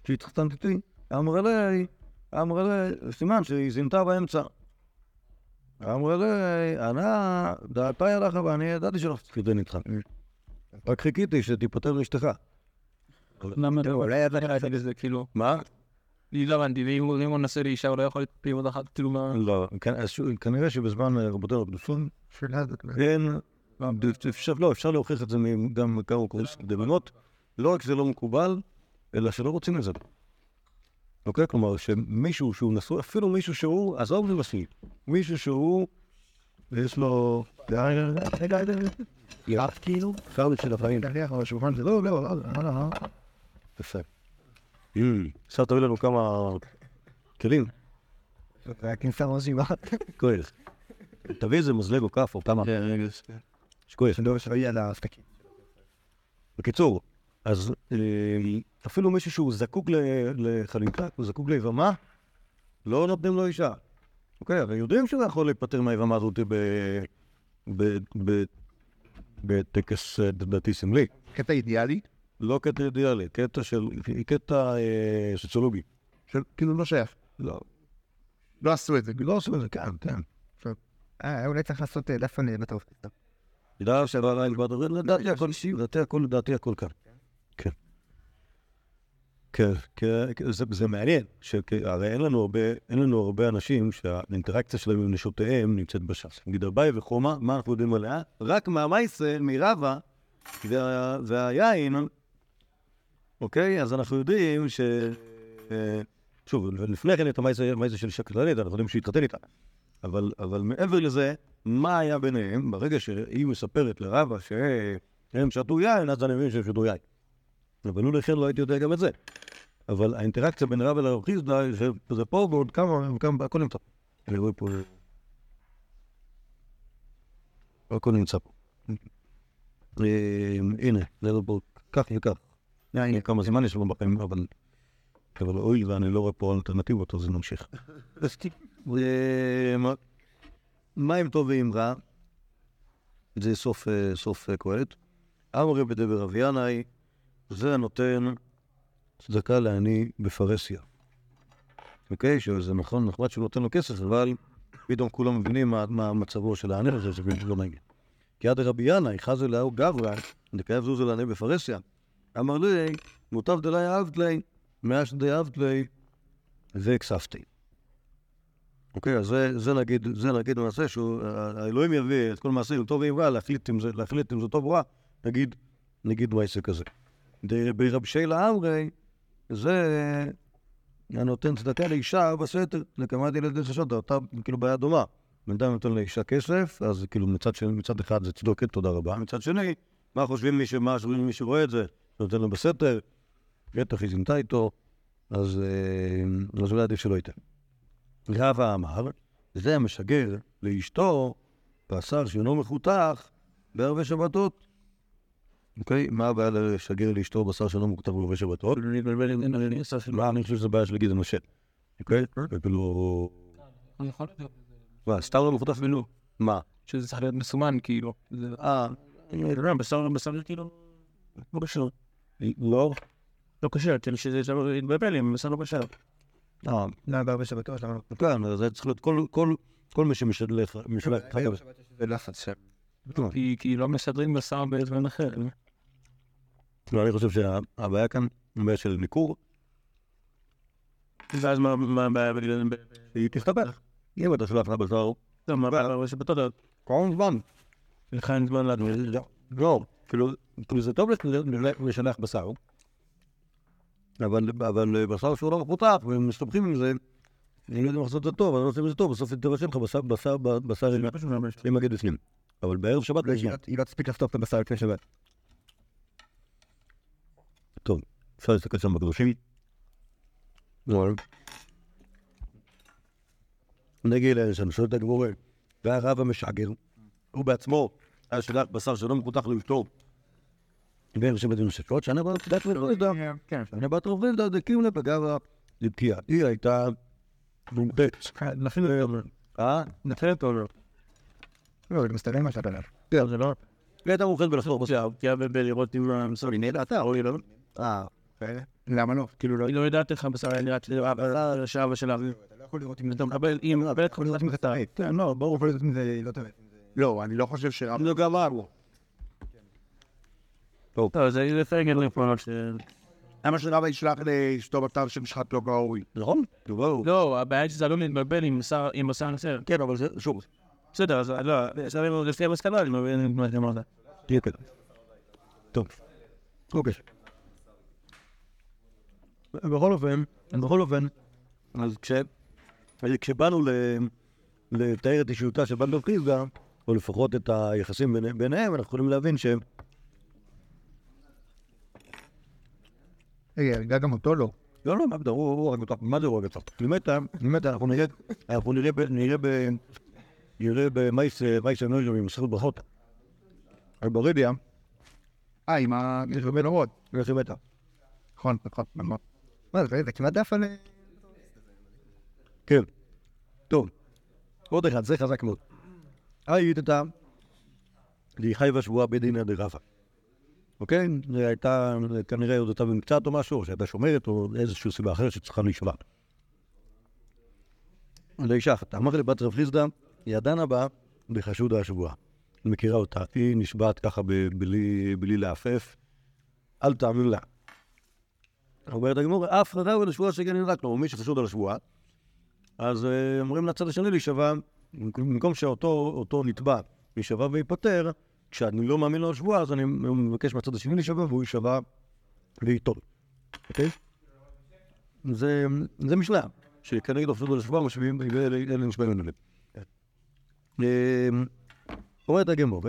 Speaker 1: שהתחתנת איתי. אמר לי, אמר לי, סימן שהיא זינתה באמצע. אמר לי, ענה, דעתה ידך ואני ידעתי שלא תתחתן איתך. רק חיכיתי שתיפטר מאשתך.
Speaker 4: למה לא?
Speaker 2: אולי ידעת
Speaker 4: ראיתי בזה, כאילו...
Speaker 1: מה?
Speaker 4: לי לא הבנתי, ואם הוא נשא לאישה, הוא לא יכול להתפעיל עוד אחת, כאילו מה...
Speaker 1: לא, כן, כנראה שבזמן רבותינו הקדושים. אין, אפשר, לא, אפשר להוכיח את זה גם מכמה קורס קדמנות, לא רק שזה לא מקובל, אלא שלא רוצים את זה. אוקיי? כלומר, שמישהו שהוא נשוי, אפילו מישהו שהוא, עזוב נשוי, מישהו שהוא, ויש לו... ירק כאילו? אפשר בשביל החיים.
Speaker 2: תניח על השולחן זה לא, לא, לא, לא, לא.
Speaker 1: יפה. עכשיו תביא לנו כמה כלים.
Speaker 2: זה היה כניסה מרשימה.
Speaker 1: כואב. תביא איזה מזלג או כף או כמה. שכואב.
Speaker 2: לא שלא יהיה על הסטקים.
Speaker 1: בקיצור, אז אה, אפילו מישהו שהוא זקוק ל- לחליקה, הוא זקוק ליבמה, לא נותנים לו אישה. אוקיי, אבל יודעים שהוא יכול להיפטר מהיבמה הזאת ב- ב- ב- בטקס אה, דתי סמלי.
Speaker 2: קטע אידיאלי,
Speaker 1: לא קטע אידיאלי, קטע של... קטע אה, סוציולוגי.
Speaker 2: כאילו לא שייך.
Speaker 1: לא,
Speaker 2: לא עשו את זה.
Speaker 1: לא עושים את זה, כן, כן.
Speaker 2: אה, אולי צריך לעשות דף עליהם בטוב.
Speaker 1: ידע שבלילה כבר דברים, לדעתי הכל, לדעתי הכל, לדעתי הכל כאן. כן. כן, זה, מעניין, שהרי אין לנו הרבה, אנשים שהאינטראקציה שלהם עם נשותיהם נמצאת בש"ס. נגיד אביי וחומה, מה אנחנו יודעים עליה? רק מהמייסל, מרבה, וה, והיין, אוקיי? אז אנחנו יודעים ש... אה, שוב, לפני כן את המייסל המייסל של אישה כללית, אנחנו יודעים שהוא התחתן איתה. אבל, אבל מעבר לזה, מה היה ביניהם? ברגע שהיא מספרת לרבא שהם שתו יין, אז אני מבין שהם שתו יין. אבל לו לכן לא הייתי יודע גם את זה. אבל האינטראקציה בין רבא לרב חיסדא, זה- פה ועוד כמה, וכמה, הכל נמצא. אני רואה פה... הכל נמצא פה. אה, הנה, זה לא פה, כך וכך. הנה, כמה זמן יש לנו בחיים, אבל... אבל הואיל ואני לא רואה פה אלטרנטיבות, אז נמשיך. (laughs) אם טוב ואם רע? זה סוף, אה, סוף אה, קהלת. אמרי בדבר רב ינאי, זה הנותן צדקה לעני בפרהסיה. אוקיי? שזה נכון, נחמד שהוא נותן לו כסף, אבל פתאום כולם מבינים מה, מה מצבו של העני הזה, זה בדיוק לא מעניין. כי עד רבי ינאי, חזי לאו גברא, דקאב זוזו לעני בפרהסיה. אמר לי, מוטב דלי אהבת לי, מאש די אהבת לי, והכספתי. אוקיי, אז זה, זה נגיד, זה נגיד מעשה שהוא, ה- האלוהים יביא את כל מעשה, טוב ואם רע, להחליט אם זה, להחליט אם זה טוב או רע, נגיד, נגיד כזה. ד- ברב שיילה אמרי, זה הנותן צדקה לאישה בסתר, לקמת ילדי חשוד, אותה כאילו בעיה דומה. בן אדם נותן לאישה כסף, אז כאילו מצד שני, מצד אחד זה צדוקת, תודה רבה, מצד שני, מה חושבים מי, ש- מה מי שרואה את זה, שנותן לו בסתר, בטח היא זינתה איתו, אה, אז אולי עדיף שלא ייתן. רבא אמר, זה המשגר לאשתו בשר שאינו מחותך בערבי שבתות. אוקיי? מה הבעיה לשגר לאשתו בשר שאינו מחותך בערבי שבתות? מה, אני חושב שזה בעיה של גידל משה. אוקיי? וכאילו...
Speaker 4: יכול להיות
Speaker 1: מה, סתם לא מפותח ולא. מה?
Speaker 4: שזה צריך להיות מסומן, כאילו.
Speaker 1: אה,
Speaker 3: אני לא בשר, בשר כאילו... לא קשור.
Speaker 1: לא.
Speaker 3: לא קשור, כאילו שזה לי, בשר לא קשור.
Speaker 1: אה,
Speaker 2: לא, בהרבה שבתות, למה?
Speaker 1: כן, אז זה צריך להיות כל- מי שמשלח, משלח, אגב,
Speaker 2: זה לחץ שם.
Speaker 4: כי כי לא מסדרים בשר בזמן אחר.
Speaker 1: לא, אני חושב שהבעיה כאן, הבעיה של ניכור,
Speaker 3: ואז מה הבעיה בגלל...
Speaker 1: היא תסתבך. אם אתה שולח לך בשר,
Speaker 3: לא, מה הבעיה בשבתות?
Speaker 1: כל זמן.
Speaker 3: לך אין זמן לדון.
Speaker 1: לא, כאילו, כאילו זה טוב לשלח בשר, אבל, אבל בשר שהוא לא מפותח, והם מסתבכים עם זה, הם לא יודעים לעשות את זה טוב, אבל לא עושים את זה טוב, בסוף תבשל לך בשר, בשר, בשר עם- עם מגד בפנים. אבל בערב שבת לא ישנה.
Speaker 2: היא לא תספיק לחטוף את הבשר לפני שבת.
Speaker 1: טוב, אפשר להסתכל שם בקדושים. אלה שם, שואל את הגבורה, והרב המשגר, הוא בעצמו היה שולח בשר שלא מפותח לאשתו. בערב שבת ונשקות, שנה בת דת
Speaker 2: כן.
Speaker 1: שנה בת רובלדה דקים לה בגבה לבקיעה. היא הייתה מומחית.
Speaker 3: לכן זה אומר.
Speaker 1: אה?
Speaker 3: נתן את העולם.
Speaker 2: לא, זה מסתדר מה שאתה אומר.
Speaker 3: זה לא...
Speaker 1: היא הייתה מומחית בלחזור בשר.
Speaker 3: כי היה בלראות אם המסור היא נהנה, אתה או היא לא.
Speaker 1: אה,
Speaker 2: למה לא?
Speaker 3: כאילו לא לא יודעת איך הבשר היה נראה, כאילו, הבשר שאבא שלה.
Speaker 2: אתה לא יכול לראות אם
Speaker 3: אתה מקבל, היא מקבלת
Speaker 2: אם זה טרף. כן, לא, ברור, לא. לא, אני לא חושב ש...
Speaker 1: זה גם אמרו.
Speaker 3: טוב, זה לפי לפעולות ש...
Speaker 2: למה שרבא ישלח לאשתו בשר שנשחט לא כראוי?
Speaker 1: נכון?
Speaker 3: לא, הבעיה שזה עלול להתבלבל עם בשר, אחר.
Speaker 1: כן, אבל זה, שוב,
Speaker 3: בסדר, אז לא, בסדר, לפי המסקנה, אני מבין מה אתה אמרת.
Speaker 1: תהיה כזה. טוב. אוקיי. בכל אופן, בכל אופן, אז כש... אז כשבאנו ל... לתאר את אישיותה של בנדו חיסגה, או לפחות את היחסים ביני- ביניהם, אנחנו יכולים להבין ש...
Speaker 2: רגע, הרגע גם אותו לא.
Speaker 1: לא, לא, מה פתאום, הוא הרג אותך, מה זה הוא הרג אותך? באמת, באמת, אנחנו נראה, אנחנו נראה, ב- נראה ב... נראה במייס, מייס אנרגיה ממסכת ברכות. על ברידיה,
Speaker 2: אה, עם ה... הרבה נורות.
Speaker 1: איך היא מתה.
Speaker 2: נכון, נכון, נכון. מה זה, זה כמעט דף על...
Speaker 1: כן. טוב. עוד אחד, זה חזק מאוד. היית אתה, היא חייבה שבועה בדינא דרבא. אוקיי? זה הייתה, כנראה הייתה במקצת או משהו, או שהייתה שומרת, או איזושהי סיבה אחרת שצריכה להישבע. לאישה אחת, אמר לבת רב חיסדא, ידנה בה בחשודה השבועה. אני מכירה אותה, היא נשבעת ככה בלי, בלי לעפף, אל תאמין לה. אומרת הגמור, אף חזר לשבועה שכן נדלק לו, מי שחשוד על השבועה, אז אה, אומרים לצד השני להישבע, במקום שאותו אותו נתבע יישבע וייפטר, כשאני לא מאמין לו על שבועה, אז אני מבקש מהצד השני להישבע והוא יישבע וייטול. אוקיי? זה, זה משנה, שכנגד הפסוד על השבועה משווים, אלה נשבעים אליהם. אומרת הגמור,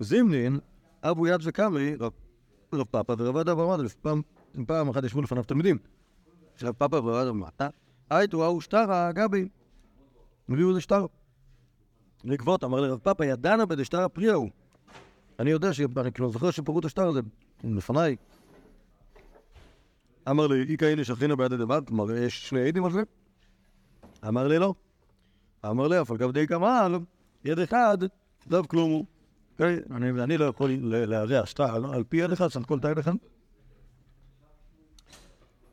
Speaker 1: זימנין, אבו יד וקמרי, רב פאפא ורב אדם אדם, פעם, אחת ישבו לפניו תלמידים. של פאפא ורב אדם מטה, הייתו ההוא שטרה גבי, הביאו לשטר. לגבות, אמר לרב פאפא, ידענה בדשטר הפריע הוא. אני יודע, ש- אני כאילו זוכר שפרעו את השטר הזה לפניי. אמר לי, אי כאלה שכינה ביד הדבת, כלומר, יש שני עדים על זה? אמר לי, לא. אמר לי, אבל גם די כמל, יד אחד, דב כלום הוא. אוקיי? אני לא יכול ל- לארח שטר על פי יד אחד, הכל תאי לכאן.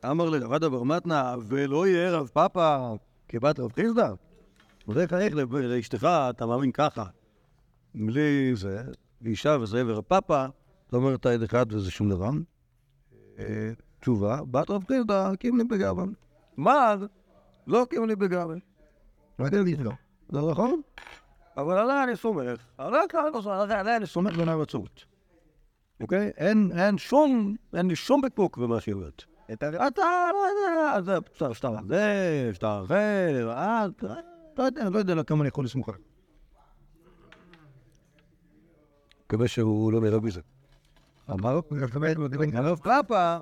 Speaker 1: אמר לי, רבד אבר מתנה, ולא יהיה רב פאפא כבת רב חיסדא? וזה איך ל- לאשתך, אתה מאמין ככה, בלי זה, אישה וזה, ורב פאפא, אתה אומר היד אחד וזה שום דבר. אה, תשובה, בת רב חיסדא, קים לי בגאווה. מר, לא קים לי בגאווה.
Speaker 2: לא יודע להגיד לא.
Speaker 1: זה נכון? אבל עליי אני סומך, עליי אני לא סומך, בעיניי מצוות. אוקיי? אין, שום, אין לי שום בקבוק במה שהיא אומרת. אתה, לא יודע, זה בסדר, שטר זה, אחר, אה, לא לא יודע כמה אני יכול לסמוך עליו. מקווה שהוא לא נראה בזה. אמר הרב פאפא,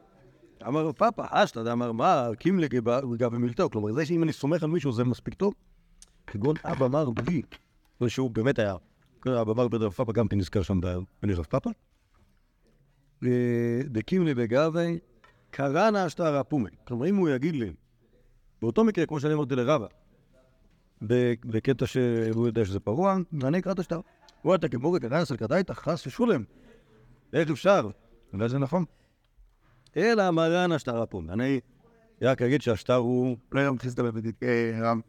Speaker 1: אמר רב פאפא, אשתא, אמר מה, קים לגבי מילתו, כלומר זה שאם אני סומך על מישהו זה מספיק טוב, כגון אבא מר בלי, זה שהוא באמת היה, אבא מר בן רב פאפא גם כן נזכר שם בני רב פאפא. אה, דקים לי בגבי, קראנה אשתא רפומי. כלומר אם הוא יגיד לי, באותו מקרה כמו שאני אמרתי לרבא, ב- בקטע שהוא יודע שזה פרוע, ואני אקרא את השטר. הוא אתה כמורי כדאי סלקדאי חס ושולם. איך אפשר? אולי זה נכון. אלא מרן השטר הפון. אני רק אגיד שהשטר הוא...
Speaker 2: לא יום תכניס את הבדית, רם.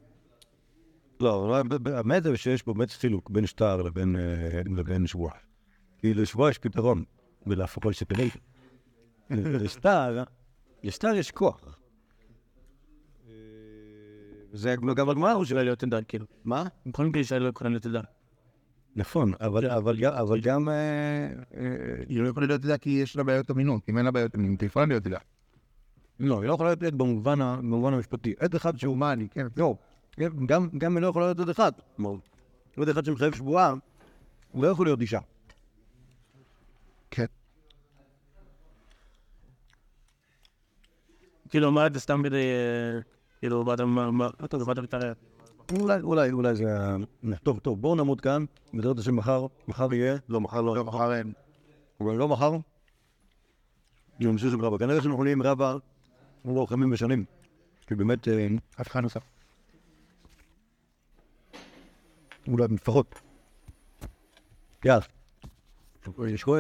Speaker 1: לא, לא, האמת זה שיש פה באמת חילוק בין שטר לבין, אה, לבין שבועה. כי לשבועה יש פתרון, ולהפכו לספרים. (laughs) לשטר, לשטר יש כוח. אה, זה גם הגמרא
Speaker 3: לא
Speaker 1: חושבת.
Speaker 3: להיות עדה, כאילו.
Speaker 1: מה?
Speaker 3: בכל מקרה ישראל לא יכולה להיות עדה.
Speaker 1: נכון, אבל, אבל, גם- אבל גם... אה, אה,
Speaker 2: היא לא יכולה להיות ידעה כי יש לה בעיות אמינות. אם אין לה בעיות אמינות, היא יכולה להיות ידעה.
Speaker 1: לא, היא לא יכולה להיות עד במובן, המשפטי. עד אחד שהוא...
Speaker 2: מה אני, כן.
Speaker 1: לא, גם, גם היא לא יכולה להיות עד אחד. כלומר, עד אחד שמחייב שבועה, הוא לא יכול להיות אישה.
Speaker 2: כן.
Speaker 3: כאילו, מה אתה סתם כדי... אה, כאילו, מה אתה... מה מה אתה מה אתה מתערב?
Speaker 1: אולי, אולי, אולי זה... טוב, טוב, בואו נעמוד כאן, בעזרת השם מחר, מחר יהיה, לא, מחר לא,
Speaker 2: לא, מחר אין.
Speaker 1: אבל לא מחר, נמשיך עם רבא. כנראה שאנחנו נהיה עם רבא, לא לוחמים ושנים, כי באמת, אה,
Speaker 2: אף אחד נוסף.
Speaker 1: אולי לפחות. יאללה. יש כוח.